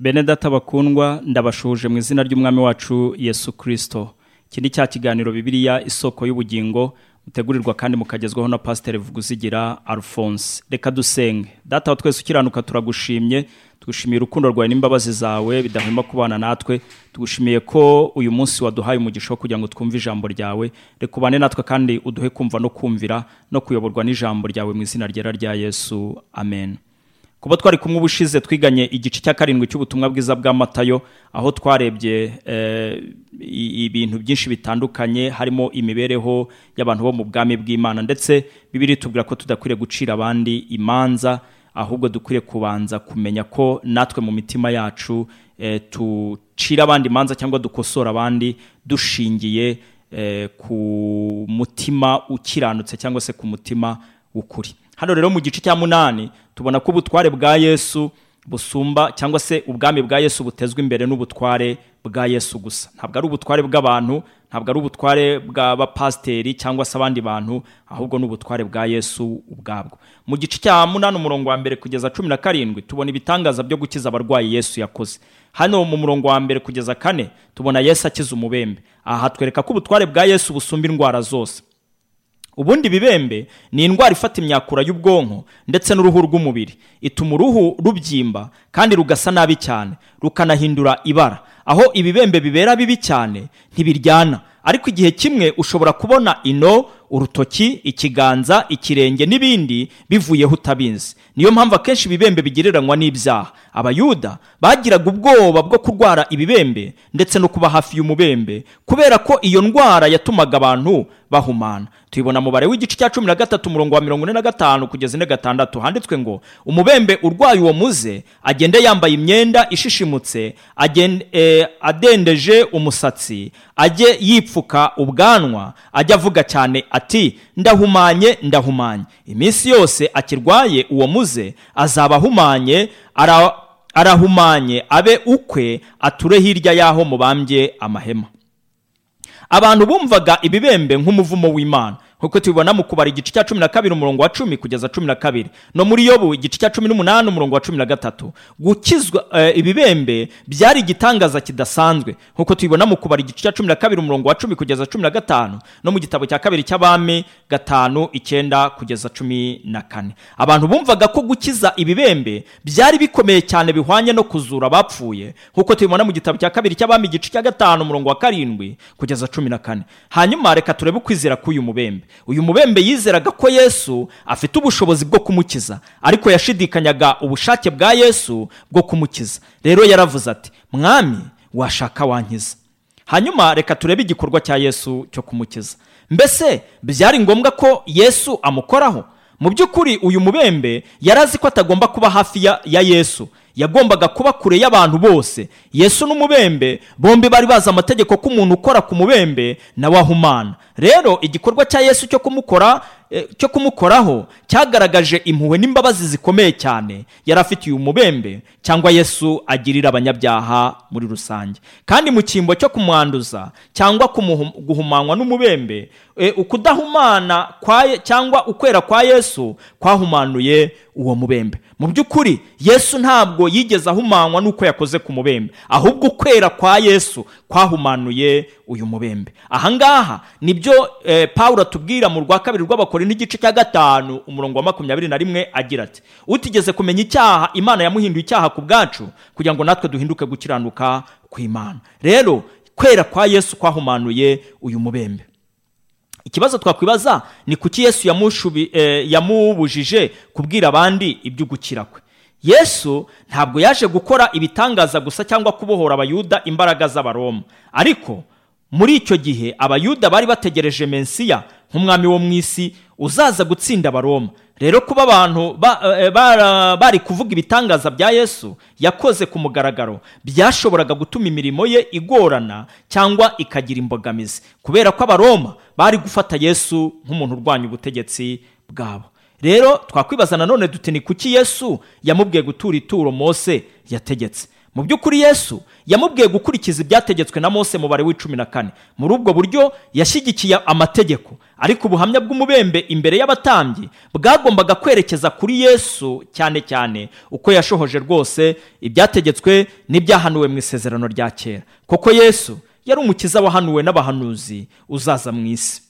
bene data bakundwa ndabashuje mu izina ry'umwami wacu yesu kirisito iki ni cya kiganiro bibiriya isoko y'ubugingo mutegurirwa kandi mukagezwaho na pasiteri vuguzigira alphonse. Reka dusenge. Data wa twese ukiranuka turagushimye. Tugushimiye urukundo rwawe n'imbabazi zawe bidahwema kubana natwe. Tugushimiye ko uyu munsi waduhaye umugisha wo kugira ngo twumve ijambo ryawe. Reka ubane natwe kandi uduhe kumva no kumvira no kuyoborwa n'ijambo ryawe mu izina ryera rya yesu. Amen. Kuba twari kumwe ubushize twiganye igice cya karindwi cy'ubutumwa bwiza bwa matayo aho twarebye ibintu byinshi bitandukanye harimo imibereho y'abantu bo mu bwami bw'imana. Ndetse bibiri tubwira ko tudakwiriye gucira abandi imanza ahubwo dukwiriye kubanza kumenya ko natwe mu mitima yacu tucira abandi imanza cyangwa dukosora abandi dushingiye ku mutima ukiranutse cyangwa se ku mutima w'ukuri. Hano rero mu gice cya munani tubona ko ubutware bwa yesu busumba cyangwa se ubwami bwa yesu butezwa imbere n'ubutware bwa yesu gusa. Ntabwo ari ubutware bw'abantu ntabwo ari ubutware bw'abapasiteri cyangwa se abandi bantu ahubwo ni ubutware bwa yesu ubwabwo. Mu gice cya munani umurongo wa mbere kugeza cumi na karindwi tubona ibitangaza byo gukiza abarwayi yesu yakoze. Hano mu murongo wa mbere kugeza kane tubona yesu akiza umubembe. Aha hatwereka ko ubutware bwa yesu busumba indwara zose. Ubundi ibibembe ni indwara ifata imyakura y'ubwonko ndetse n'uruhu rw'umubiri. Ituma uruhu rubyimba kandi rugasa nabi cyane rukanahindura ibara. Aho ibibembe bibera bibi cyane ntibiryana. Ariko igihe kimwe ushobora kubona ino urutoki ikiganza ikirenge n'ibindi bivuyeho utabizi. Niyo mpamvu akenshi ibibembe bigereranywa n'ibyaha. Abayuda bagiraga ubwoba bwo kurwara ibibembe ndetse no kuba hafi y'umubembe kubera ko iyo ndwara yatumaga abantu bahumana. Tuyibona mubare w'igice cya cumi na gatatu umurongo wa mirongo ine na gatanu kugeza ine gatandatu. Handitswe ngo umubembe urwaye uwo muze agende yambaye imyenda ishishimutse adendeje umusatsi ajye yipfuka ubwanwa ajye avuga cyane ati ndahumanye ndahumanye. Iminsi yose akirwaye uwo muze azaba ahumanye arahumanye abe ukwe ature hirya y'aho mubambye amahema. Abantu bumvaga ibibembe nk'umuvumo w'imana. Nk'uko tubibona mu kubara igice cya cumi na kabiri umurongo wa cumi kugeza cumi na kabiri. No muri yobu igice cya cumi n'umunani umurongo wa cumi na gatatu. Gukizwa ibibembe byari igitangaza kidasanzwe. Nk'uko tubibona mu kubara igice cya cumi na kabiri umurongo wa cumi kugeza cumi na gatanu. No mu gitabo cya kabiri cy'abami gatanu icyenda kugeza cumi na kane. Abantu bumvaga ko gukiza ibibembe byari bikomeye cyane bihwanye no kuzura abapfuye. Nk'uko tubibona mu gitabo cya kabiri cy'abami igice cya gatanu umurongo wa karindwi kugeza cumi na kane. Hanyuma reka turebe ukwizera k'uyu mubembe. Uyu mubembe yizeraga ko yesu afite ubushobozi bwo kumukiza ariko yashidikanyaga ubushake bwa yesu bwo kumukiza. Rero yaravuze ati mwami washaka wankiza hanyuma reka turebe igikorwa cya yesu cyo kumukiza. Mbese byari ngombwa ko yesu amukoraho? Mu by'ukuri uyu mubembe yari azi ko atagomba kuba hafi ya yesu. Yagombaga kuba kure y'abantu bose. Yesu n'umubembe bombi bari bazi amategeko ko umuntu ukora ku mubembe nawe ahumana rero igikorwa cya yesu cyo kumukora cyo kumukoraho cyagaragaje impuhwe n'imbabazi zikomeye cyane. Yari afitiye umubembe cyangwa yesu agirira abanyabyaha muri rusange. Kandi mu cyimbo cyo kumwanduza cyangwa guhumanywa n'umubembe ukudahumana cyangwa ukwera kwa yesu kwahumanuye uwo mubembe. Mu by'ukuri yesu ntabwo yigeze ahumanywa n'uko yakoze ku mubembe. Ahubwo ukwera kwa yesu kwahumanuye uyu mubembe. Ahangaha ni byo paul atubwira mu rwa kabiri rw'abakora n'igice cya gatanu umurongo wa makumyabiri na rimwe agira ati utigeze kumenya icyaha imana yamuhinduye icyaha ku bwacu kugira ngo natwe duhinduke gukiranuka ku imana. Rero kwera kwa yesu kwahumanuye uyu mubembe. Ikibazo twakwibaza ni kuki yesu yamubujije kubwira abandi iby'ugukira kwe? Yesu ntabwo yaje gukora ibitangaza gusa cyangwa kubohora abayuda imbaraga z'abaroma. Ariko muri icyo gihe abayuda bari bategereje mensiya nk'umwami wo mu isi uzaza gutsinda abaroma rero kuba abantu bari kuvuga ibitangaza bya yesu yakoze ku mugaragaro. Byashoboraga gutuma imirimo ye igorana cyangwa ikagira imbogamizi. Kubera ko abaroma bari gufata yesu nk'umuntu urwanya ubutegetsi bwabo. Rero twakwibaza nanone duti ni kuki yesu yamubwiye gutura ituro? Mose yategetse. Mu by'ukuri yesu yamubwiye gukurikiza ibyategetswe na mose mubare w'icumi na kane. Muri ubwo buryo yashyigikiye amategeko. Ariko ubuhamya bw'umubembe imbere y'abatambyi bwagombaga kwerekeza kuri yesu cyane cyane uko yashohoje rwose ibyategetswe n'ibyahanuwe mu isezerano rya kera. Koko yesu yari umukiza wahanuwe n'abahanuzi uzaza mu isi.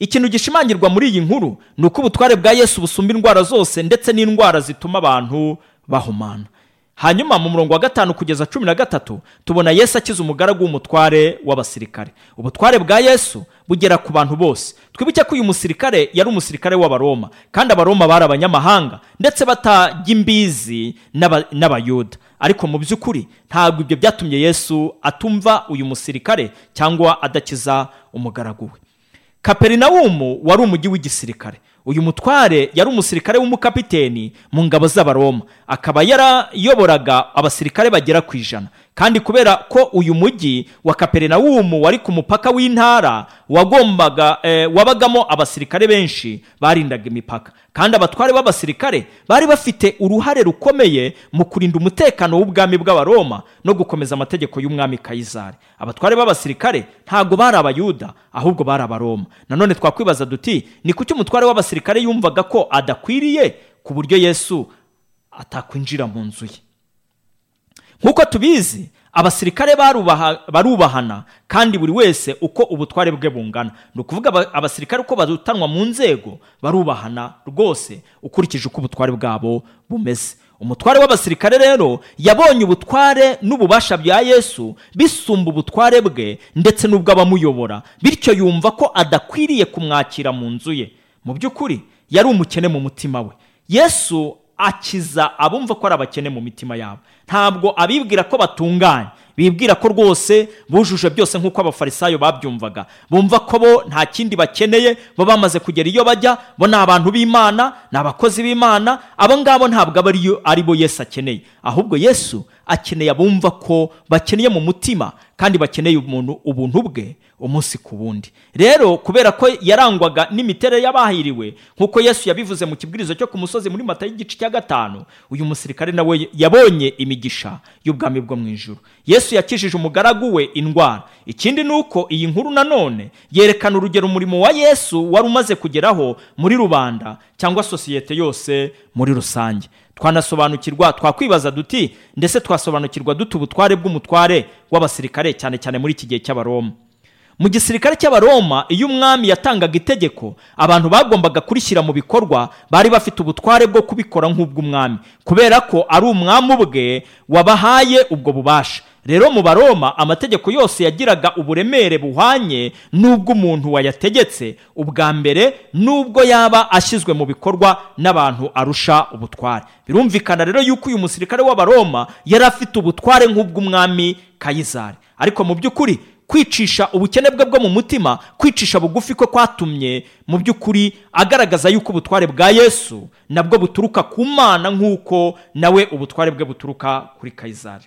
Ikintu gishimangirwa muri iyi nkuru ni uko ubutware bwa yesu busumba indwara zose ndetse n'indwara zituma abantu bahumana. Hanyuma mu murongo wa gatanu kugeza cumi na gatatu tubona yesu akiza umugaragu w'umutware w'abasirikare. Ubutware bwa yesu bugera ku bantu bose. Twibuke ko uyu musirikare yari umusirikare w'abaroma kandi abaroma bari abanyamahanga ndetse batajya imbizi n'abayuda. Ariko mu by'ukuri ntabwo ibyo byatumye yesu atumva uyu musirikare cyangwa adakiza umugaragu we. Kaperinawumu wari umujyi w'igisirikare. Uyu mutware yari umusirikare w'umukapiteni mu ngabo z'abaroma. Akaba yarayoboraga abasirikare bagera ku ijana. Kandi kubera ko uyu mujyi wa kaperinawumu wari ku mupaka w'intara wagombaga wabagamo abasirikare benshi barindaga imipaka. Kandi abatware b'abasirikare bari bafite uruhare rukomeye mu kurinda umutekano w'ubwami bw'abaroma no gukomeza amategeko y'umwami kayizari abatware b'abasirikare ntabwo bari abayuda ahubwo bari abaroma. Nanone twakwibaza duti ni kuki umutware w'abasirikare yumvaga ko adakwiriye ku buryo yesu atakwinjira mu nzu ye? Nk'uko tubizi abasirikare barubahana kandi buri wese uko ubutware bwe bungana. Ni ukuvuga abasirikare uko barutanwa mu nzego barubahana rwose ukurikije uko ubutware bwabo bumeze. Umutware w'abasirikare rero yabonye ubutware n'ububasha bya yesu bisumba ubutware bwe ndetse n'ubw'abamuyobora bityo yumva ko adakwiriye kumwakira mu nzu ye. Mu by'ukuri yari umukene mu mutima we. Yesu akiza abumva ko ari abakene mu mitima yabo. Ntabwo abibwira ko batunganye. Bibwira ko rwose bujuje byose nk'uko abafarisayo babyumvaga. Bumva ko bo nta kindi bakeneye bo bamaze kugera iyo bajya bo ni abantu b'imana ni abakozi b'imana abo ngabo ntabwo aba ari bo yesu akeneye. Ahubwo yesu akeneye abumva ko bakeneye mu mutima kandi bakeneye umuntu ubuntu bwe umunsi ku wundi. Rero kubera ko yarangwaga n'imiterere y'abahiriwe nk'uko yesu yabivuze mu kibwirizo cyo ku musozi muri mata y'igice cya gatanu uyu musirikare nawe yabonye imigisha y'ubwami bwo mu ijoro yesu yakijije umugaragu we indwara. Ikindi ni uko iyi nkuru nanone yerekana urugero umurimo wa yesu wari umaze kugeraho muri rubanda cyangwa sosiyete yose muri rusange. Twanasobanukirwa twakwibaza duti ndetse twasobanukirwa dute ubutware bw'umutware w'abasirikare cyane cyane muri iki gihe cy'abaroma? Mu gisirikare cy'abaroma iyo umwami yatangaga itegeko abantu bagombaga kurishyira mu bikorwa bari bafite ubutware bwo kubikora nk'ubw'umwami kubera ko ari umwami ubwe wabahaye ubwo bubasha. Rero mu baroma amategeko yose yagiraga uburemere buhwanye n'ubw'umuntu wayategetse. Ubwa mbere n'ubwo yaba ashyizwe mu bikorwa n'abantu arusha ubutware. Birumvikana rero yuko uyu musirikare w'abaroma yari afite ubutware nk'ubw'umwami kayizari. Ariko mu by'ukuri kwicisha ubukene bwe bwo mu mutima kwicisha bugufi kwe kwatumye mu by'ukuri agaragaza yuko ubutware bwa yesu nabwo buturuka ku mana nk'uko nawe ubutware bwe buturuka kuri kayizari.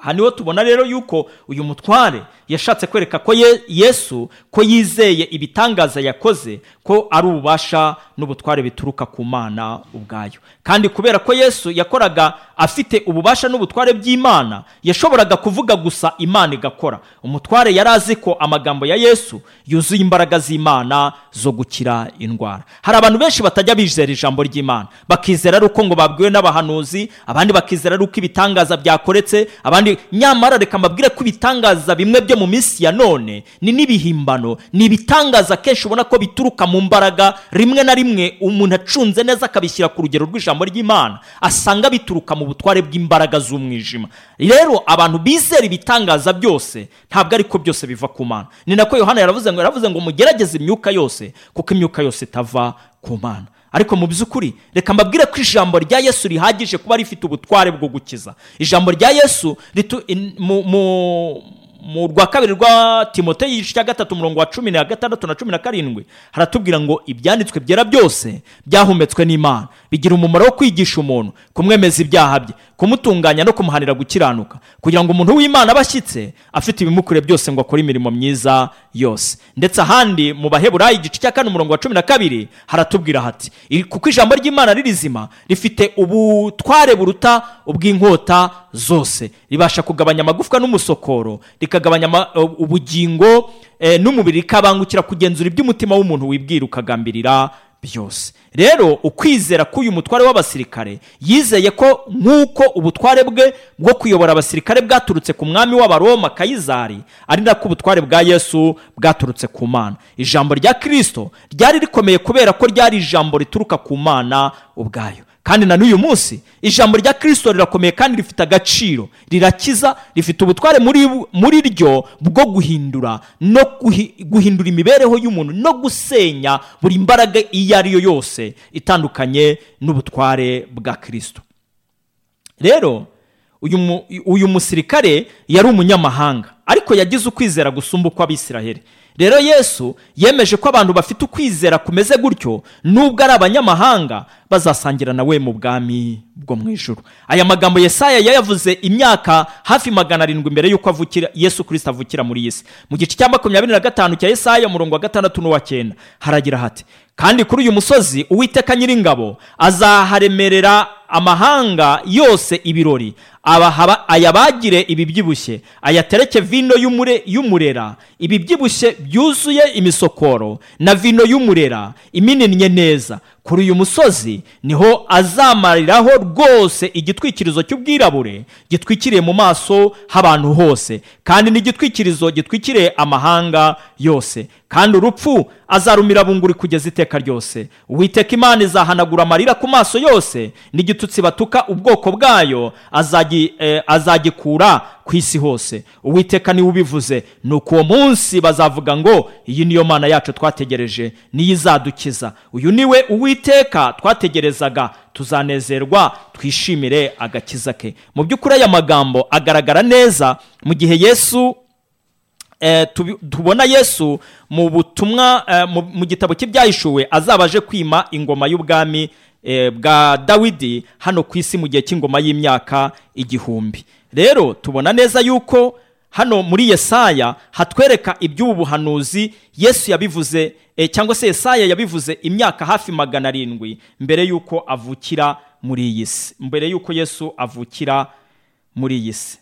Aha ni ho tubona rero yuko uyu mutware yashatse kwereka ko yesu ko yizeye ibitangaza yakoze ko ari ububasha n'ubutware bituruka ku mana ubwayo. Kandi kubera ko yesu yakoraga afite ububasha n'ubutware by'imana yashoboraga kuvuga gusa imana igakora. Umutware yari azi ko amagambo ya yesu yuzuye imbaraga z'imana zo gukira indwara. Hari abantu benshi batajya bizera ijambo ry'imana. Bakizera ari uko ngo babwiwe n'abahanuzi abandi bakizera ari uko ibitangaza byakoretse abandi nyamara reka mbabwire ko ibitangaza bimwe byo mu minsi ya none ni n'ibihimbano. Ni ibitangaza kenshi ubona ko bituruka mu mbaraga rimwe na rimwe umuntu acunze neza akabishyira ku rugero rw'ijambo ry'imana asanga bituruka mu butware bw'imbaraga z'umwijima. Rero abantu bizera ibitangaza byose ntabwo ariko byose biva ku mana. Ni nako yohana yaravuze ngo yaravuze ngo mugerageze imyuka yose kuko imyuka yose itava ku mana. Ariko mu by'ukuri reka mbabwire ko ijambo rya yesu rihagije kuba rifite ubutware bwo gukiza. Ijambo rya yesu mu rwa kabiri rwa timote igice cya gatatu umurongo wa cumi na gatandatu na cumi na karindwi haratubwira ngo ibyanditswe byera byose byahumetswe n'imana. Bigira umumaro wo kwigisha umuntu kumwemeza ibyaha bye kumutunganya no kumuhanira gukiranuka kugira ngo umuntu w'imana aba ashyitse afite ibimukwiriye byose ngo akore imirimo myiza yose. Ndetse ahandi mu baheburayi igice cya kane umurongo wa cumi na kabiri haratubwira hati "I- kuko ijambo ry'imana ari rizima rifite ubutware buruta ubw'inkota zose. Ribasha kugabanya amagufwa n'umusokoro rikagabanya ama- ubugingo eh, n'umubiri rikabangukira kugenzura iby'umutima w'umuntu wibwira ukagambirira byose. Rero ukwizera k'uyu mutware w'abasirikare yizeye ko nk'uko ubutware bwe bwo kuyobora abasirikare bwaturutse ku mwami w'abaroma kayizari ari nako ubutware bwa yesu bwaturutse ku mana. Ijambo rya kirisito ryari rikomeye kubera ko ryari ijambo rituruka ku mana ubwayo. Kandi na n'uyu munsi ijambo rya kirisito rirakomeye kandi rifite agaciro. Rirakiza rifite ubutware muri, ryo bwo guhindura no guhi- guhindura imibereho y'umuntu no gusenya buri mbaraga iyo ari yo yose itandukanye n'ubutware bwa kirisito rero uyu musirikare yari umunyamahanga ariko yagize ukwizera gusumba uko abisiraheli rero yesu yemeje ko abantu bafite ukwizera kumeze gutyo nubwo ari abanyamahanga bazasangira nawe mu bwami bwo mu ijuru. Aya magambo yesaya yayavuze imyaka hafi magana arindwi mbere y'uko avukira yesu kirisita avukira muri iyi si. Mu gice cya makumyabiri na gatanu cya yesaya umurongo wa gatandatu n'uwa cyenda haragira hati kandi kuri uyu musozi uwiteka nyiringabo azaharemerera amahanga yose ibirori. Ayabagire ibibyibushye ayatereke vino y'umure y'umurera. Ibibyibushye byuzuye imisokoro. Na vino y'umurera imininnye neza. Kuri uyu musozi ni ho azamariraho rwose igitwikirizo cy'ubwirabure gitwikiriye mu maso h'abantu hose. Kandi n'igitwikirizo gitwikiriye amahanga yose. Kandi urupfu azarumira bunguri kugeza iteka ryose. Uwiteka imana izahanagura amarira ku maso yose. N'igitutsi batuka ubwoko bwayo eh, azagikura ku isi hose. Uwiteka ni we ubivuze. Ni uko uwo munsi bazavuga ngo iyi niyo mana yacu twategereje niyo izadukiza. Uyu ni we uwiteka twategerezaga tuzanezerwa twishimire agakiza ke. Mu by'ukuri aya magambo agaragara neza mu gihe yesu eh, tubona yesu mu butumwa eh, mu- gitabo cy'ibyahishuwe azaba aje kwima ingoma y'ubwami bwa dawidi hano ku isi mu gihe cy'ingoma y'imyaka igihumbi. Rero tubona neza yuko hano muri yesaya hatwereka iby'ubu buhanuzi yesu yabivuze eh, cyangwa se yesaya yabivuze imyaka hafi magana arindwi mbere y'uko avukira muri iyi si. Mbere y'uko yesu avukira muri iyi si.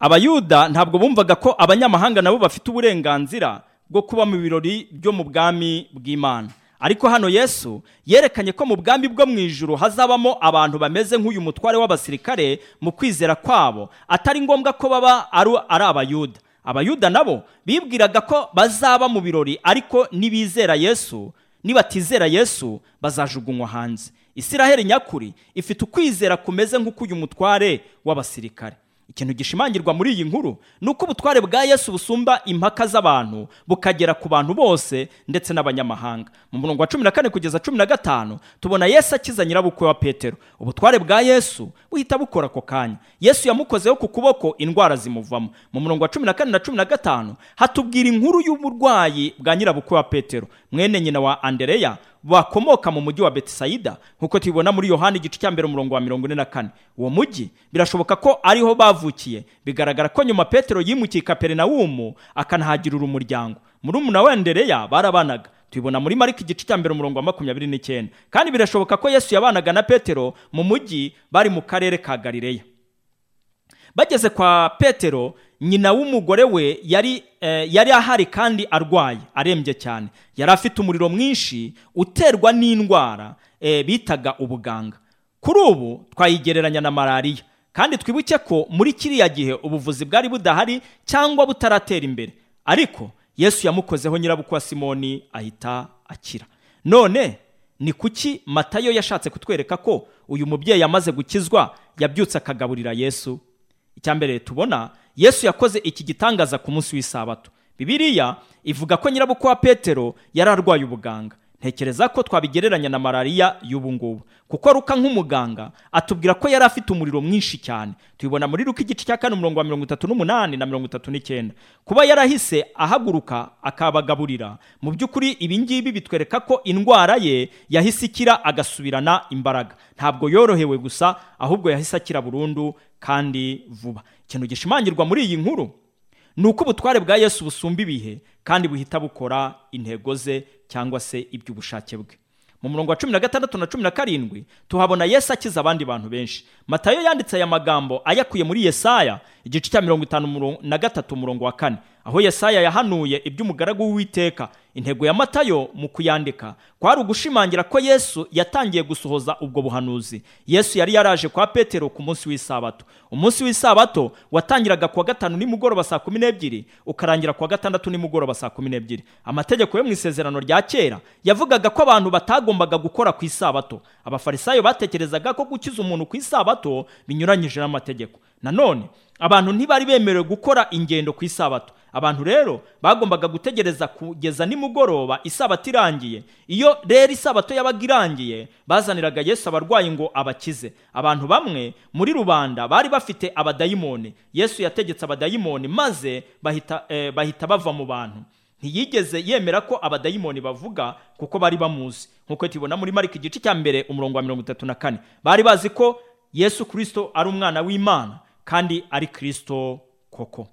Abayuda ntabwo bumvaga ko abanyamahanga nabo bafite uburenganzira bwo kuba mu birori byo mu bwami bw'imana. Ariko hano yesu yerekanye ko mu bwami bwo mu ijuru hazabamo abantu bameze nk'uyu mutware w'abasirikare mu kwizera kwabo. Atari ngombwa ko baba ari abayuda. Abayuda nabo bibwiraga ko bazaba mu birori ariko nibizera yesu nibatizera yesu bazajugunywa hanze. Isiraheli nyakuri ifite ukwizera kumeze nk'uk'uyu mutware w'abasirikare. Ikintu gishimangirwa muri iyi nkuru ni uko ubutware bwa yesu busumba impaka z'abantu bukagera ku bantu bose ndetse n'abanyamahanga. Mu murongo wa cumi na kane kugeza cumi na gatanu tubona yesu akiza nyirabukwe wa petero. Ubutware bwa yesu buhita bukora ako kanya. Yesu yamukozeho ku kuboko indwara zimuvamo. Mu murongo wa cumi na kane na cumi na gatanu hatubwira inkuru y'uburwayi bwa nyirabukwe wa petero. Mwene nyina wa andereya bakomoka mu mujyi wa betisayida nk'uko tubibona muri yohani igice cya mbere umurongo wa mirongo ine na kane. Uwo mujyi birashoboka ko ariho bavukiye. Bigaragara ko nyuma petero yimukiye kaperinawumu akanahagirira umuryango murumuna we andereya barabanaga. Tubibona muri mariko igice cya mbere umurongo wa makumyabiri n'icyenda. Kandi birashoboka ko yesu yabanaga na petero mu mujyi bari mu karere ka galileya. Bageze kwa petero nyina w'umugore we yari eh, yari ahari kandi arwaye arembye cyane. Yari afite umuriro mwinshi uterwa n'indwara eh, bitaga ubuganga. Kuri ubu twayigereranya na malariya. Kandi twibuke ko muri kiriya gihe ubuvuzi bwari budahari cyangwa butaratera imbere. Ariko yesu yamukozeho nyirabukwe wa simoni ahita akira. None ni kuki matayo yashatse kutwereka ko uyu mubyeyi amaze gukizwa yabyutse akagaburira yesu? Icya mbere tubona yesu yakoze iki gitangaza ku munsi w'isabato. Bibiliya ivuga ko nyirabukwe wa petero yari arwaye ubuganga. Ntekereza ko twabigereranya na malariya y'ubu ngubu. Kuko ruka nk'umuganga atubwira ko yari afite umuriro mwinshi cyane. Tubibona muri ruka igice cya kane umurongo wa mirongo itatu n'umunani na mirongo itatu n'icyenda. Kuba yarahise ahaguruka akabagaburira mu by'ukuri ibi ngibi bitwereka ko indwara ye yahise ikira agasubirana imbaraga. Ntabwo yorohewe gusa ahubwo yahise akira burundu kandi vuba. Ikintu gishimangirwa muri iyi nkuru ni uko ubutware bwa yesu busumba ibihe kandi buhita bukora intego ze cyangwa se iby'ubushake bwe. Mu murongo wa cumi na gatandatu na cumi na karindwi tuhabona yesu akiza abandi bantu benshi. Matayo yanditse aya magambo ayakuye muri yesaya igice cya mirongo itanu na gatatu umurongo wa kane. Aho yesaya yahanuye iby'umugaragu w'uwiteka intego ya matayo mu kuyandika. Kwari ugushimangira ko yesu yatangiye gusohoza ubwo buhanuzi. Yesu yari yaraje kwa petero ku munsi w'isabato. Umunsi w'isabato watangiraga kuwa gatanu nimugoroba saa kumi n'ebyiri ukarangira kuwa gatandatu nimugoroba saa kumi n'ebyiri. Amategeko yo mu isezerano rya kera yavugaga ko abantu batagombaga gukora ku isabato. Abafarisayo batekerezaga ko gukiza umuntu ku isabato binyuranyije n'amategeko. Nanone abantu ntibari bemerewe gukora ingendo ku isabato. Abantu rero bagombaga gutegereza kugeza nimugoroba isabato irangiye. Iyo rero isabato yabaga irangiye bazaniraga yesu abarwayi ngo abakize. Abantu bamwe muri rubanda bari bafite abadayimoni. Yesu yategetse abadayimoni maze bahita, eh, bahita bava mu bantu. Ntiyigeze yemera ko abadayimoni bavuga kuko bari bamuzi. Nk'uko tubibona muri marika igice cya mbere umurongo wa mirongo itatu na kane. Bari bazi ko yesu kirisito ari umwana w'imana. Kandi ari kirisito koko.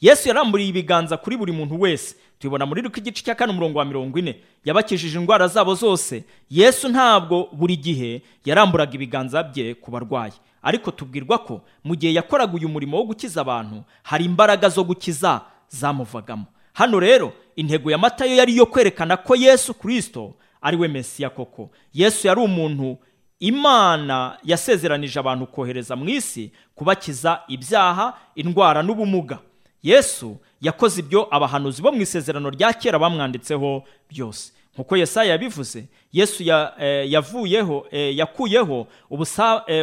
Yesu yaramburiye ibiganza kuri buri muntu wese. Tubibona muri ruko igice cya kane umurongo wa mirongo ine. Yabakijije indwara zabo zose. Yesu ntabwo buri gihe yaramburaga ibiganza bye ku barwayi. Ariko tubwirwa ko mu gihe yakoraga uyu murimo wo gukiza abantu hari imbaraga zo gukiza zamuvagamo. Hano rero intego ya matayo yari iyo kwerekana ko yesu kirisito ari we mesiya koko. Yesu yari umuntu imana yasezeranije abantu kohereza mu isi kubakiza ibyaha indwara n'ubumuga. Yesu yakoze ibyo abahanuzi bo mu isezerano rya kera bamwanditseho byose. Nk'uko yesaya yabivuze yesu yavuyeho yakuyeho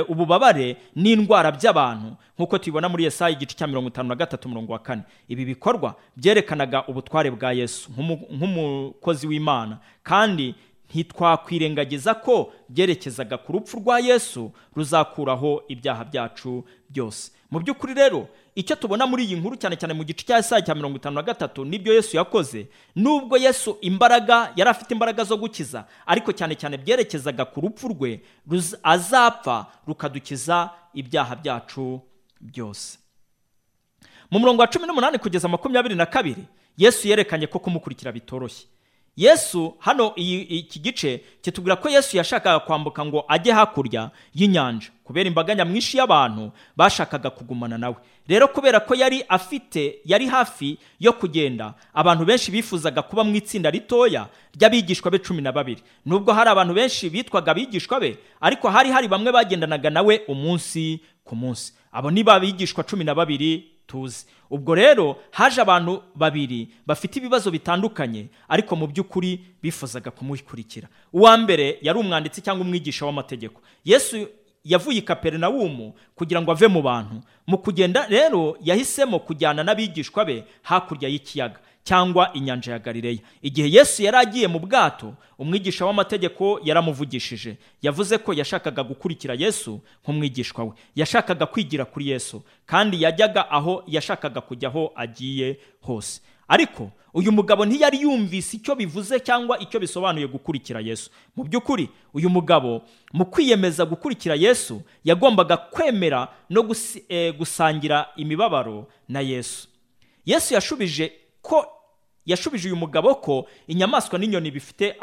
ububabare n'indwara by'abantu. Nk'uko tubibona muri yesaya igice cya mirongo itanu na gatatu umurongo wa kane. Ibi bikorwa byerekanaga ubutware bwa yesu nk'umukozi w'imana. Kandi ntitwakwirengagiza ko byerekezaga ku rupfu rwa yesu ruzakuraho ibyaha byacu byose. Mu by'ukuri rero icyo tubona muri iyi nkuru cyane cyane mu gice cya saa cya mirongo itanu na gatatu ni byo yesu yakoze. Nubwo yesu imbaraga yari afite imbaraga zo gukiza ariko cyane cyane byerekezaga ku rupfu rwe azapfa rukadukiza ibyaha byacu byose. Mu murongo wa cumi n'umunani kugeza makumyabiri na kabiri yesu yerekanye ko kumukurikira bitoroshye. Yesu hano iki gice kitubwira ko yesu yashakaga kwambuka ngo ajye hakurya y'inyanja. Kubera imbaga nyamwinshi y'abantu bashakaga kugumana nawe rero kubera ko yari afite yari hafi yo kugenda abantu benshi bifuzaga kuba mu itsinda ritoya ry'abigishwa be cumi na babiri. Nubwo hari abantu benshi bitwaga abigishwa be ariko hari hari bamwe bagendanaga nawe umunsi ku munsi. Abo ni abigishwa cumi na babiri tuzi. Ubwo rero haje abantu babiri bafite ibibazo bitandukanye ariko mu by'ukuri bifuzaga kumukurikira. Uwa mbere yari umwanditsi cyangwa umwigisha w'amategeko. Yesu yavuye i kaperinawumu kugira ngo ave mu bantu. Mu kugenda rero yahisemo kujyana n'abigishwa be hakurya y'ikiyaga. Cyangwa inyanja ya galileya igihe yesu yari agiye mu bwato umwigisha w'amategeko yaramuvugishije. Yavuze ko yashakaga gukurikira yesu nk'umwigishwa we. Yashakaga kwigira kuri yesu kandi yajyaga aho yashakaga kujya aho agiye hose. Ariko uyu mugabo ntiyari yumvise icyo bivuze cyangwa icyo bisobanuye gukurikira yesu. Mu by'ukuri uyu mugabo mu kwiyemeza gukurikira yesu yagombaga kwemera no gusangira imibabaro na yesu. Yesu yashubije ko yashubije uyu mugabo ko inyamaswa n'inyoni bifite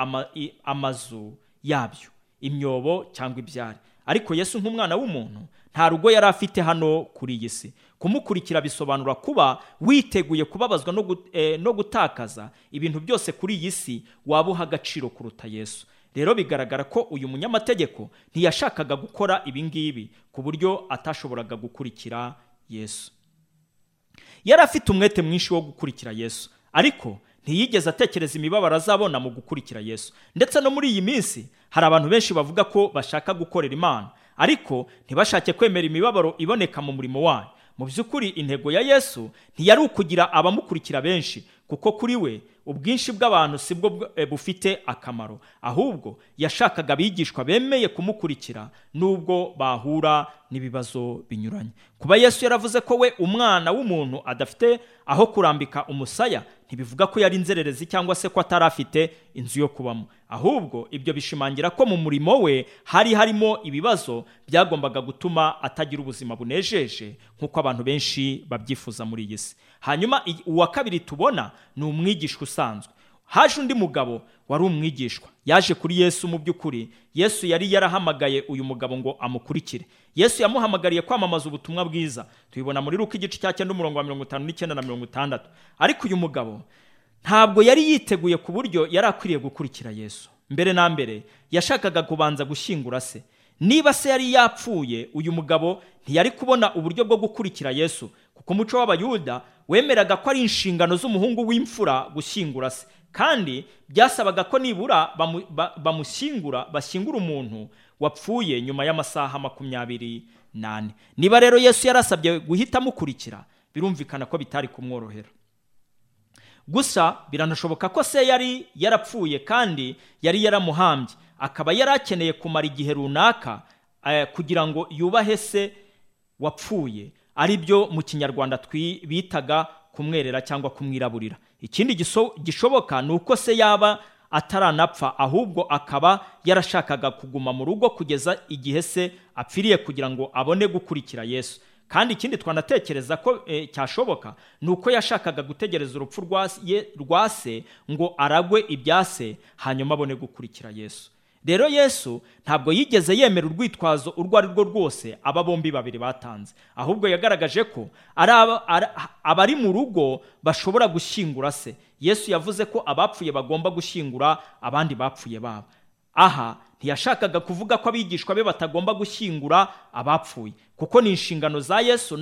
amazu yabyo imyobo cyangwa ibyari. Ariko yesu nk'umwana w'umuntu nta rugo yari afite hano kuri iyi si. Kumukurikira bisobanura kuba witeguye kubabazwa no gutakaza ibintu byose kuri iyi si waba uha agaciro kuruta yesu. Rero bigaragara ko uyu munyamategeko ntiyashakaga gukora ibi ngibi ku buryo atashoboraga gukurikira yesu. Yari afite umwete mwinshi wo gukurikira yesu ariko ntiyigeze atekereza imibabaro azabona mu gukurikira yesu. Ndetse no muri iyi minsi hari abantu benshi bavuga ko bashaka gukorera imana ariko ntibashake kwemera imibabaro iboneka mu murimo wayo mu by'ukuri intego ya yesu ntiyari ukugira abamukurikira benshi kuko kuri we ubwinshi bw'abantu si bwo bw- eh, bufite akamaro. Ahubwo yashakaga abigishwa bemeye kumukurikira nubwo bahura n'ibibazo binyuranye. Kuba yesu yaravuze ko we umwana w'umuntu adafite aho kurambika umusaya ntibivuga ko yari inzererezi cyangwa se ko atari afite inzu yo kubamo. Ahubwo ibyo bishimangira ko mu murimo we hari harimo ibibazo byagombaga gutuma atagira ubuzima bunejeje nk'uko abantu benshi babyifuza muri iyi si. Hanyuma uwa kabiri tubona ni umwigishwa usanzwe. Haje undi mugabo wari umwigishwa. Yaje kuri yesu mu by'ukuri. Yesu yari yarahamagaye uyu mugabo ngo amukurikire. Yesu yamuhamagariye kwamamaza ubutumwa bwiza. Tubibona muri ruka igice cya cyenda umurongo wa mirongo itanu n'icyenda na mirongo itandatu. Ariko uyu mugabo ntabwo yari yiteguye ku buryo yari akwiriye gukurikira yesu. Mbere na mbere yashakaga kubanza gushyingura se. Niba se yari yapfuye uyu mugabo ntiyari kubona uburyo bwo gukurikira yesu. Kuko umuco w'abayuda wemeraga ko ari inshingano z'umuhungu w'imfura gushyingura se. Kandi byasabaga ko nibura bamu- ba- bamushyingura bashyingura umuntu wapfuye nyuma y'amasaha makumyabiri n'ane. Niba rero yesu yarasabye guhita amukurikira birumvikana ko bitari kumworohera. Gusa biranashoboka ko se yari yarapfuye kandi yari yaramuhambye. Akaba yari akeneye kumara igihe runaka eh, kugira ngo yubahe se wapfuye. Ari byo mu kinyarwanda bitaga kumwerera cyangwa kumwiraburira. Ikindi gishoboka ni uko se yaba ataranapfa ahubwo akaba yarashakaga kuguma mu rugo kugeza igihe se apfiriye kugira ngo abone gukurikira yesu. Kandi ikindi twanatekereza ko eh, cyashoboka ni uko yashakaga gutegereza urupfu rwa se ngo aragwe ibya se hanyuma abone gukurikira yesu. Rero yesu ntabwo yigeze yemera urwitwazo urwo ari rwo rwose aba bombi babiri batanze. Ahubwo yagaragaje ko ari aba- ari- abari mu rugo bashobora gushyingura se. Yesu yavuze ko abapfuye bagomba gushyingura abandi bapfuye babo. Aha ntiyashakaga kuvuga ko abigishwa be batagomba gushyingura abapfuye kuko ni inshingano za yesu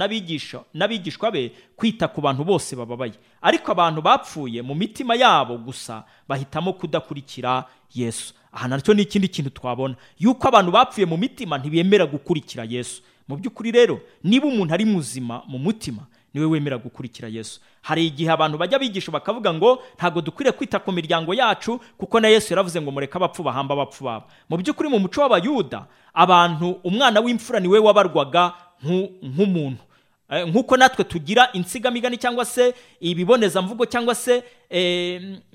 n'abigishwa be kwita ku bantu bose bababaye. Ariko abantu bapfuye mu mitima yabo gusa bahitamo kudakurikira yesu. Aha na cyo ni ikindi kintu twabona. Yuko abantu bapfuye mu mitima ntibemera gukurikira yesu. Mu by'ukuri rero niba umuntu ari muzima mu mutima ni we wemera gukurikira yesu. Hari igihe abantu bajya bigisha bakavuga ngo ntabwo dukwiriye kwita ku miryango yacu kuko na yesu yaravuze ngo mureke abapfu bahamba abapfu babo mu by'ukuri mu muco w'abayuda abantu umwana w'imfura ni we wabarwaga nku- nk'umuntu. Eh, nk'uko natwe tugira insigamigani cyangwa se ibibonezamvugo cyangwa se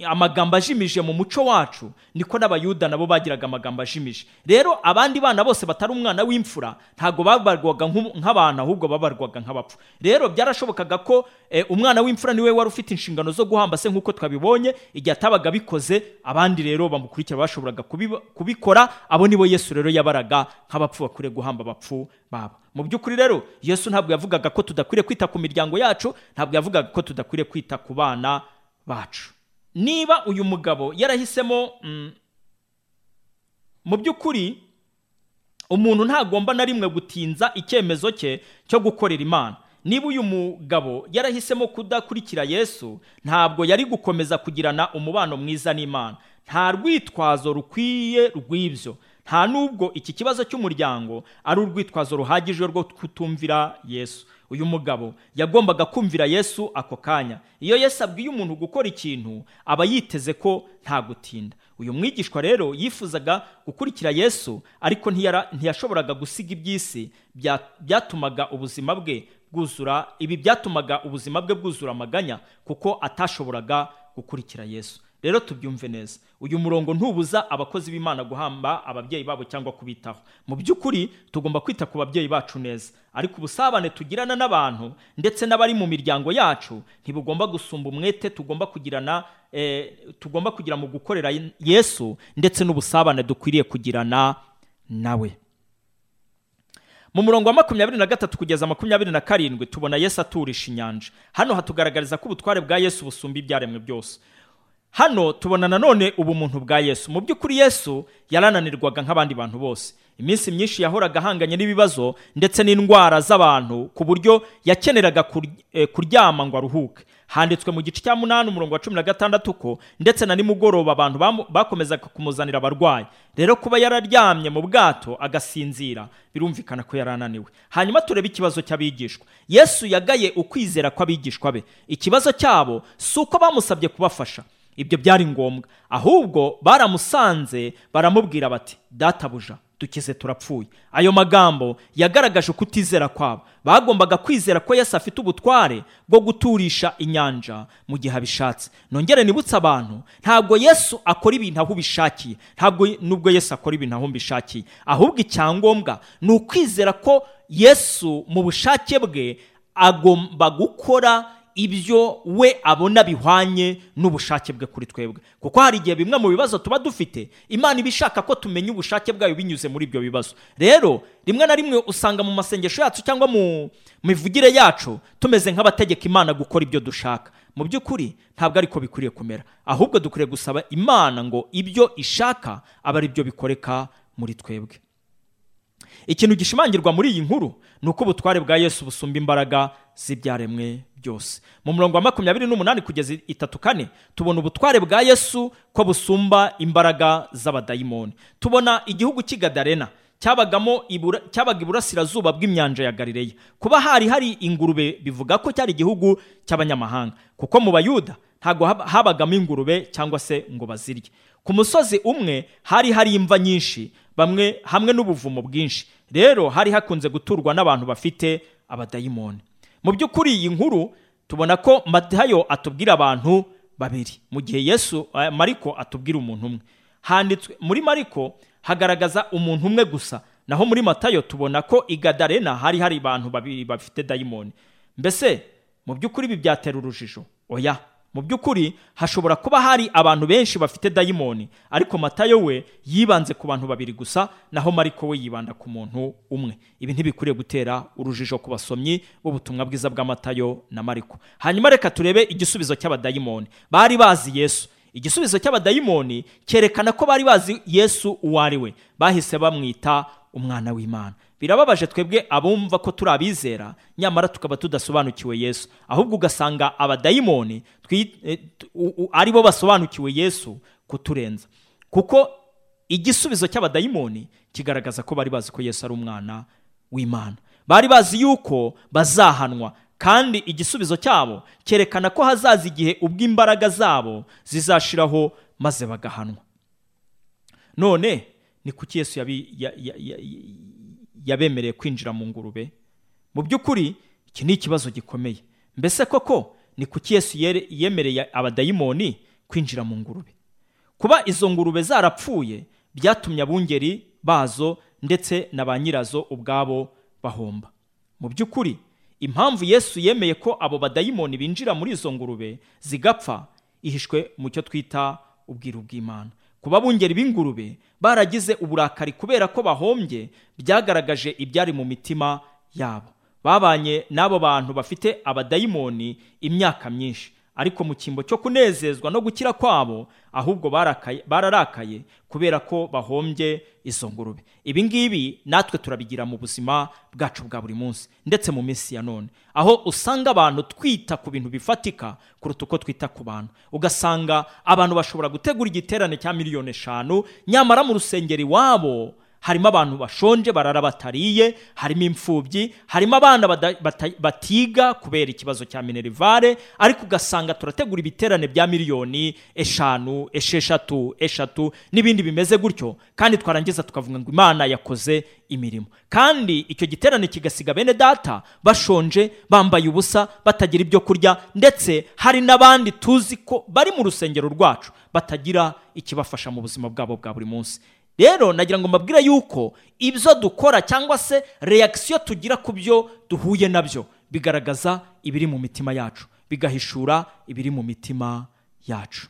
amagambo ajimije mu muco wacu niko n'abayuda nabo bagiraga amagambo ajimije rero abandi bana bose batari umwana w'imfura ntabwo babarwaga nk'abantu ahubwo babarwaga nk'abapfu. Rero byarashobokaga ko eh, umwana w'imfura ni we wari ufite inshingano zo guhamba se nk'uko twabibonye igihe atabaga abikoze abandi rero bamukurikira bashoboraga kubikora abo nibo yesu rero yabaraga nk'abapfu bakwiriye guhamba abapfu babo. Mu by'ukuri rero yesu ntabwo yavugaga ko tudakwiriye kwita ku miryango yacu ntabwo yavugaga ko tudakwiriye kwita ku bana bacu. Niba uyu mugabo yarahisemo mm, mu by'ukuri umuntu ntagomba na rimwe gutinza icyemezo cye cyo gukorera imana. Niba uyu mugabo yarahisemo kudakurikira yesu ntabwo yari gukomeza kugirana umubano mwiza n'imana. Nta rwitwazo rukwiye rw'ibyo. Nta nubwo iki kibazo cy'umuryango ari urwitwazo ruhagije rwo kutumvira yesu. Uyu mugabo yagombaga kumvira yesu ako kanya. Iyo yesu abwiye umuntu gukora ikintu aba yiteze ko nta gutinda. Uyu mwigishwa rero yifuzaga gukurikira yesu ariko ntiyashoboraga gusiga iby'isi bya- byatumaga ubuzima bwe bwuzura ibi byatumaga ubuzima bwe bwuzura amaganya kuko atashoboraga gukurikira yesu. Rero tubyumve neza. Uyu murongo ntubuza abakozi b'imana guhamba ababyeyi babo cyangwa kubitaho. Mu by'ukuri tugomba kwita ku babyeyi bacu neza. Ariko ubusabane tugirana n'abantu ndetse n'abari mu miryango yacu ntibugomba gusumba umwete tugomba kugirana eh, tugomba kugira mu gukorera yesu ndetse n'ubusabane dukwiriye kugirana nawe. Mu murongo wa makumyabiri na gatatu kugeza makumyabiri na karindwi tubona yesu aturisha inyanja. Hano hatugaragariza ko ubutware bwa yesu busumba ibyaremwe byose. Hano tubona nanone ubumuntu bwa yesu. Mu by'ukuri yesu yarananirwaga nk'abandi bantu bose. Iminsi myinshi yahoraga ahanganye n'ibibazo ndetse n'indwara z'abantu ku buryo yakeneraga eh, kuryama ngo aruhuke. Handitswe mu gice cya munani umurongo wa cumi na gatandatu ko ndetse na nimugoroba abantu bakomezaga kumuzanira abarwayi. Rero kuba yararyamye mu bwato agasinzira birumvikana ko yari ananiwe hanyuma turebe ikibazo cy'abigishwa. Yesu yagaye ukwizera kw'abigishwa be. Ikibazo cyabo si uko bamusabye kubafasha. Ibyo byari ngombwa. Ahubwo baramusanze baramubwira bati databuja dukize turapfuye. Ayo magambo yagaragaje ukutizera kwabo. Bagombaga kwizera ko yesu afite ubutware bwo guturisha inyanja mu gihe abishatse. Nongere nibutse abantu ntabwo yesu akora ibintu aho ubishakiye. Ntabwo nubwo yesu akora ibintu aho mbishakiye. Ahubwo icyangombwa ni ukwizera ko yesu mu bushake bwe agomba gukora ibyo we abona bihwanye n'ubushake bwe kuri twebwe. Kuko hari igihe bimwe mu bibazo tuba dufite imana iba ishaka ko tumenya ubushake bwayo binyuze muri ibyo bibazo. Rero rimwe na rimwe usanga mu masengesho yacu cyangwa mu mivugire yacu tumeze nk'abategeka imana gukora ibyo dushaka. Mu by'ukuri ntabwo ariko bikwiriye kumera. Ahubwo dukwiriye gusaba imana ngo ibyo ishaka abe ari byo bikoreka muri twebwe. Ikintu gishimangirwa muri iyi nkuru ni uko ubutware bwa yesu busumba imbaraga z'ibyaremwe byose. Mu murongo wa makumyabiri n'umunani kugeza itatu kane tubona ubutware bwa yesu ko busumba imbaraga z'abadayimoni. Tubona igihugu cy'i gadarena cyabagamo cyabaga iburasirazuba bw'inyanja ya galileya. Kuba hari hari ingurube bivuga ko cyari igihugu cy'abanyamahanga. Kuko mu bayuda ntabwo hab- habagamo ingurube cyangwa se ngo bazirye. Ku musozi umwe hari hari imva nyinshi bamwe hamwe n'ubuvumo bwinshi. Rero hari hakunze guturwa n'abantu bafite abadayimoni. Mu by'ukuri iyi nkuru tubona ko matayo atubwira abantu babiri. Mu gihe yesu eh, mariko atubwira umuntu umwe. Handitswe muri mariko hagaragaza umuntu umwe gusa. Naho muri matayo tubona ko i gadarena hari hari abantu babiri bafite dayimoni mbese mu by'ukuri ibi byatera urujijo? Oya. Mu by'ukuri hashobora kuba hari abantu benshi bafite dayimoni. Ariko matayo we yibanze ku bantu babiri gusa naho mariko we yibanda ku muntu umwe. Ibi ntibikwiriye gutera urujijo ku basomyi b'ubutumwa bwiza bwa matayo na mariko. Hanyuma reka turebe igisubizo cy'abadayimoni. Bari bazi yesu. Igisubizo cy'abadayimoni cyerekana ko bari bazi yesu uwo ari we. Bahise bamwita umwana w'imana. Birababaje twebwe abumva ko turi abizera nyamara tukaba tudasobanukiwe yesu. Ahubwo ugasanga abadayimoni eh, ari bo basobanukiwe yesu kuturenza. Kuko igisubizo cy'abadayimoni kigaragaza ko bari bazi ko yesu ari umwana w'imana. Bari bazi yuko bazahanwa kandi igisubizo cyabo cyerekana ko hazaza igihe ubwo imbaraga zabo zizashiraho maze bagahanwa. None ni kuki yesu yabemereye kwinjira mu ngurube. Mu by'ukuri iki ni ikibazo gikomeye. Mbese koko ni kuki yesu yemereye abadayimoni kwinjira mu ngurube? Kuba izo ngurube zarapfuye byatumye abungeri bazo ndetse na ba nyirazo ubwabo bahomba. Mu by'ukuri impamvu yesu yemeye ko abo badayimoni binjira muri izo ngurube zigapfa ihishwe mu cyo twita ubwiru bw'imana. Kuba abungeri b'ingurube baragize uburakari kubera ko bahombye byagaragaje ibyari mu mitima yabo. Babanye n'abo bantu bafite abadayimoni imyaka myinshi. Ariko mu cyimbo cyo kunezezwa no gukira kwabo ahubwo bararakaye kubera ko bahombye izo ngurube. Ibi ngibi natwe turabigira mu buzima bwacu bwa buri munsi ndetse mu minsi ya none. Aho usanga abantu twita ku bintu bifatika kuruta uko twita ku bantu. Ugasanga abantu bashobora gutegura igiterane cya miliyoni eshanu nyamara mu rusengero iwabo harimo abantu bashonje barara batariye harimo imfubyi harimo abana batiga kubera ikibazo cya minerivare ariko ugasanga turategura ibiterane bya miliyoni eshanu esheshatu eshatu n'ibindi bimeze gutyo kandi twarangiza tukavuga ngo imana yakoze imirimo. Kandi icyo giterane kigasiga bene data bashonje bambaye ubusa batagira ibyo kurya ndetse hari n'abandi tuzi ko bari mu rusengero rwacu batagira ikibafasha mu buzima bwabo bwa buri munsi. Rero nagira ngo mbabwire yuko ibyo dukora cyangwa se reakisiyo tugira ku byo duhuye na byo bigaragaza ibiri mu mitima yacu bigahishura ibiri mu mitima yacu.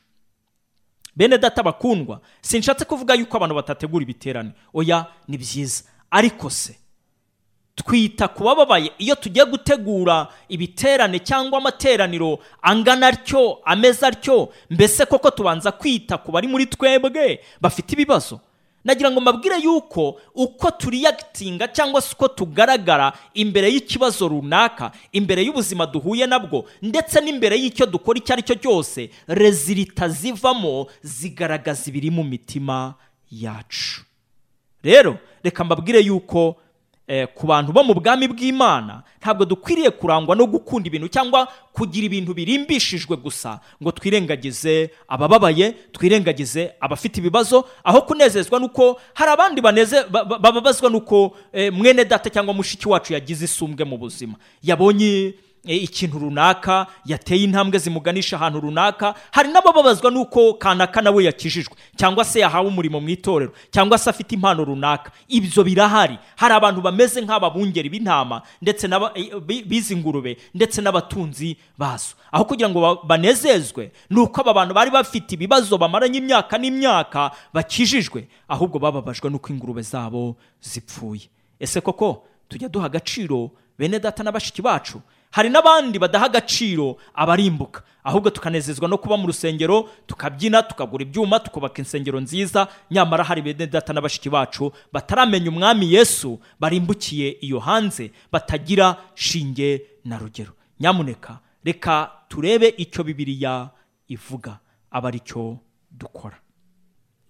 Bene data bakundwa sinshatse kuvuga yuko abantu batategura ibiterane. Oya ni byiza. Ariko se twita ku bababaye. Iyo tugiye gutegura ibiterane cyangwa amateraniro angana atyo ameze atyo mbese koko tubanza kwita ku bari muri twebwe bafite ibibazo? Nagira ngo mbabwire yuko uko turiyagitinga cyangwa se uko tugaragara imbere y'ikibazo runaka imbere y'ubuzima duhuye nabwo ndetse n'imbere y'icyo dukora icyo ari cyo cyose rezilita zivamo zigaragaza ibiri mu mitima yacu. Rero reka mbabwire yuko ku bantu bo mu bwami bw'imana ntabwo dukwiriye kurangwa no gukunda ibintu cyangwa kugira ibintu birimbishijwe gusa ngo twirengagize abababaye twirengagize abafite ibibazo aho kunezezwa nuko hari abandi bababazwa nuko eh, mwene data cyangwa mushiki wacu yagize isumbwe mu buzima. Yabonye ikintu runaka yateye intambwe zimuganisha ahantu runaka hari n'abababazwa n'uko kanaka nawe yakijijwe cyangwa se yahawe umurimo mu itorero cyangwa se afite impano runaka. Ibyo birahari. Hari abantu bameze nk'ababungeri b'intama ndetse e, bi- bizi ingurube ndetse n'abatunzi bazo. Aho kugira ngo ba- banezezwe ni uko aba bantu bari bafite ibibazo bamaranye imyaka n'imyaka bakijijwe ahubwo bababajwe n'uko ingurube zabo zipfuye. Ese koko tujya duha agaciro bene data na bashiki bacu? Hari n'abandi badaha agaciro abarimbuka. Ahubwo tukanezezwa no kuba mu rusengero tukabyina tukagura ibyuma tukubaka insengero nziza. Nyamara hari bene data na bashiki bacu bataramenya umwami yesu barimbukiye iyo hanze batagira shinge na rugero. Nyamuneka reka turebe icyo bibiliya ivuga aba ari cyo dukora.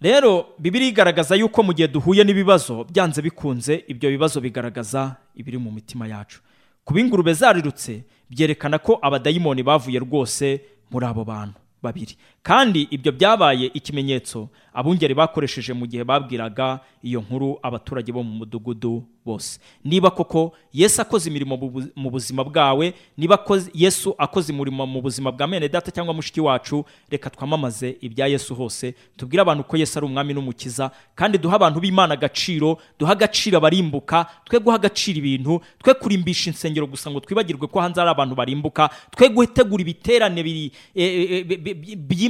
Rero bibiri igaragaza yuko mu gihe duhuye n'ibibazo byanze bikunze ibyo bibazo bigaragaza ibiri mu mitima yacu. Kuba ingurube zarirutse byerekana ko abadayimoni bavuye rwose muri abo bantu babiri. Kandi ibyo byabaye ikimenyetso abungeri bakoresheje mu gihe babwiraga iyo nkuru abaturage bo mu mudugudu bose niba koko yesu akoze imirimo mu bu- mu buzima bwawe niba yesu akoze umurimo mu buzima bwa mene data cyangwa mushiki wacu reka twamamaze ibya yesu hose tubwire abantu ko yesu ari umwami n'umukiza kandi duha abantu b'imana agaciro duha agaciro abarimbuka twe guha agaciro ibintu twe kurimbisha insengero gusa ngo twibagirwe ko hanze hari abantu barimbuka twe gutegura ibiterane biri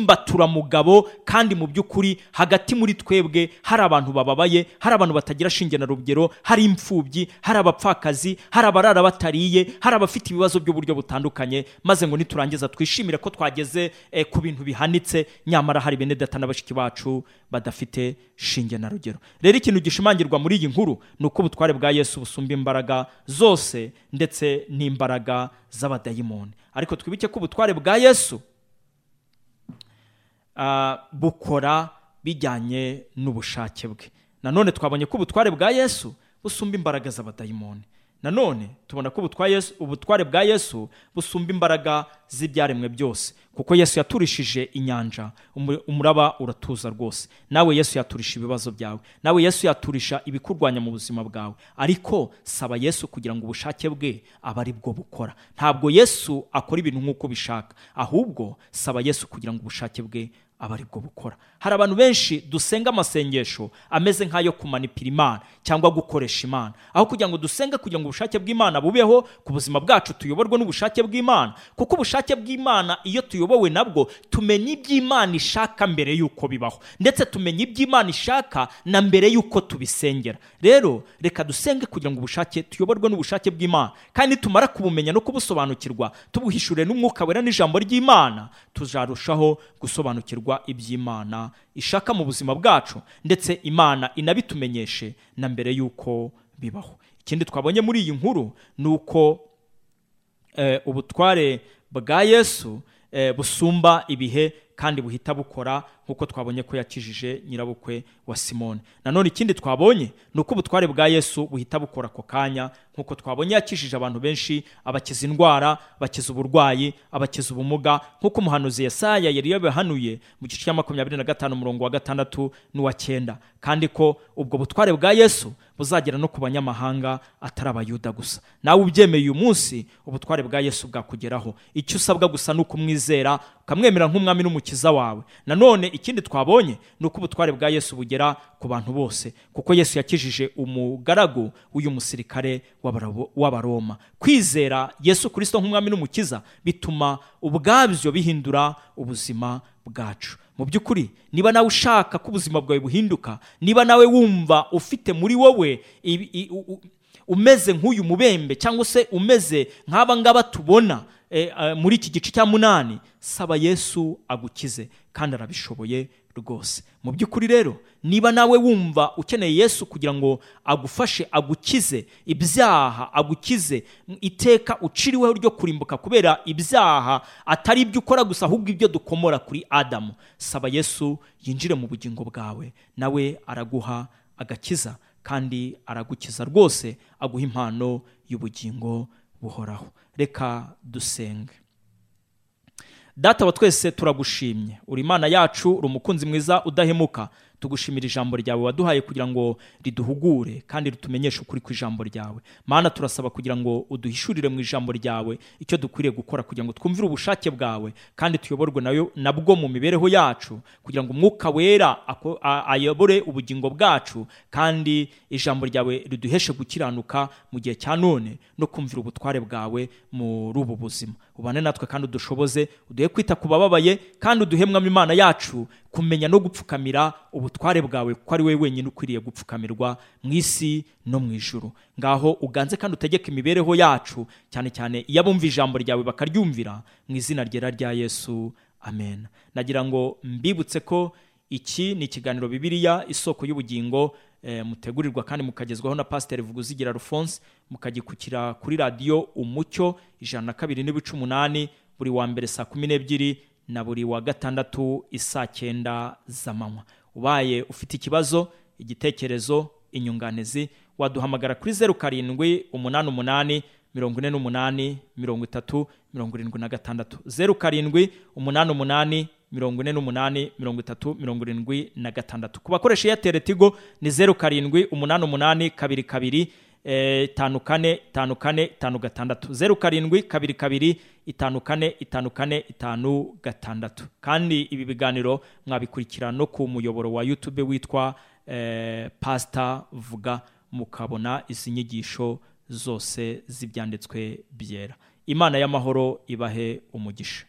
by'imbaturamugabo kandi mu by'ukuri hagati muri twebwe hari abantu bababaye hari abantu batagira shinge na rugero hari imfubyi hari abapfakazi hari abarara batariye hari abafite ibibazo by'uburyo butandukanye. Maze ngo niturangiza twishimire ko twageze eh, ku bintu bihanitse nyamara hari bene data na bashiki bacu badafite shinge na rugero. Rero ikintu gishimangirwa muri iyi nkuru ni uko ubutware bwa yesu busumba imbaraga zose ndetse n'imbaraga z'abadayimoni. Ariko twibuke ko ubutware bwa yesu bukora bijyanye n'ubushake bwe. Nanone twabonye ko ubutware bwa yesu busumba imbaraga z'abadayimoni nanone tubona ko ubutware bwa yesu busumba imbaraga z'ibyaremwe byose. Kuko yesu yaturishije inyanja umu- umuraba uratuza rwose. Nawe yesu yaturisha ibibazo byawe. Nawe yesu yaturisha ibikurwanya mu buzima bwawe. Ariko saba yesu kugira ngo ubushake bwe abe ari bwo bukora. Ntabwo yesu akora ibintu nk'uko bishaka ahubwo saba yesu kugira ngo ubushake bwe aba ari bwo bukora. Hari abantu benshi dusenga amasengesho ameze nk'ayo kumanipira imana cyangwa gukoresha imana. Aho kugira ngo dusenge kugira ngo ubushake bw'imana bubeho ku buzima bwacu tuyoborwe n'ubushake bw'imana. Kuko ubushake bw'imana iyo tuyobowe nabwo tumenya iby'imana ishaka mbere y'uko bibaho. Ndetse tumenya iby'imana ishaka na mbere y'uko tubisengera. Rero reka dusenge kugira ngo ubushake tuyoborwe n'ubushake bw'imana. Kandi tumara kubumenya no kubusobanukirwa tubuhishure n'umwuka wera n'ijambo ry'imana tuzarushaho gusobanukirwa iby'imana ishaka mu buzima bwacu ndetse imana inabitumenyeshe na mbere y'uko bibaho. Ikindi twabonye muri iyi nkuru ni uko eh, ubutware bwa yesu eh, busumba ibihe kandi buhita bukora nk'uko twabonye ko yakijije nyirabukwe wa simone nanone ikindi twabonye ni uko ubutware bwa yesu buhita bukora ako kanya. Nk'uko twabonye yakijije abantu benshi abakiza indwara bakiza uburwayi abakiza ubumuga. Nk'uko umuhanuzi yesaya yari yabihanuye mu gice cya makumyabiri na gatanu umurongo wa gatandatu n'uwa cyenda. Kandi ko ubwo butware bwa yesu buzagera no ku banyamahanga atari abayuda gusa. Nawe ubyemeye uyu munsi ubutware bwa yesu bwakugeraho. Icyo usabwa gusa ni ukumwizera ukamwemera nk'umwami n'umukiza wawe. Nanone ikindi twabonye ni uko ubutware bwa yesu bugera ku bantu bose kuko yesu yakijije umugaragu w'uyu musirikare w'abaroma. Kwizera yesu kirisito nk'umwami n'umukiza bituma ubwabyo bihindura ubuzima bwacu. Mu by'ukuri niba nawe ushaka ko ubuzima bwawe buhinduka niba nawe wumva ufite muri wowe umeze nk'uyu mubembe cyangwa se umeze nk'aba ngaba tubona muri iki gice cya munani saba yesu agukize kandi arabishoboye rwose. Mu by'ukuri rero niba nawe wumva ukeneye yesu kugira ngo agufashe agukize ibyaha agukize iteka uciriweho ryo kurimbuka kubera ibyaha atari ibyo ukora gusa ahubwo ibyo dukomora kuri adamu. Saba yesu yinjire mu bugingo bwawe nawe araguha agakiza kandi aragukiza. Rwose aguha impano y'ubugingo buhoraho. Reka dusenge. Data wa twese turagushimye. Uri imana yacu uri umukunzi mwiza udahemuka. Tugushimira ijambo ryawe waduhaye kugira ngo riduhugure kandi ritumenyeshe ukuri ku ijambo ryawe. Mana turasaba kugira ngo uduhishurire mu ijambo ryawe icyo dukwiriye gukora kugira ngo twumvire ubushake bwawe kandi tuyoborwe na yo nabwo mu mibereho yacu kugira ngo umwuka wera ayobore ubugingo bwacu kandi ijambo ryawe riduheshe gukiranuka mu gihe cya none no kumvira ubutware bwawe muri ubu buzima. Ubane natwe kandi udushoboze uduhe kwita ku bababaye kandi uduhemwamo imana yacu kumenya no gupfukamira ubutware bwawe kuko ari wowe wenyine ukwiriye gupfukamirwa mu isi no mu ijuru. Ngaho uganze kandi utegeke imibereho yacu cyane cyane iyo abumva ijambo ryawe bakaryumvira mu izina ryera rya yesu. Amen. Nagira ngo mbibutse ko iki ni ikiganiro bibiliya isoko y'ubugingo mutegurirwa kandi mukagezwaho na pasiteri vuguzigira alphonse mukagikukira kuri radiyo umucyo ijana na kabiri n'ibice umunani buri wa mbere saa kumi n'ebyiri na buri wa gatandatu isaa cyenda z'amanywa. Ubaye ufite ikibazo igitekerezo inyunganizi waduhamagara kuri zeru karindwi umunani umunani mirongo ine n'umunani mirongo itatu mirongo irindwi na gatandatu. Zeru karindwi umunani umunani mirongo ine n'umunani mirongo itatu mirongo irindwi na gatandatu. Ku bakoresha eyateri tigo ni zeru karindwi umunani umunani kabiri kabiri eh, itanu kane itanu kane itanu gatandatu. Zeru karindwi kabiri kabiri itanu kane itanu kane itanu gatandatu. Kandi ibi biganiro mwabikurikira no ku muyoboro wa youtube witwa eh, pasita vuga mukabona. Izi nyigisho zose z'ibyanditswe byera. Imana y'amahoro ibahe umugisha.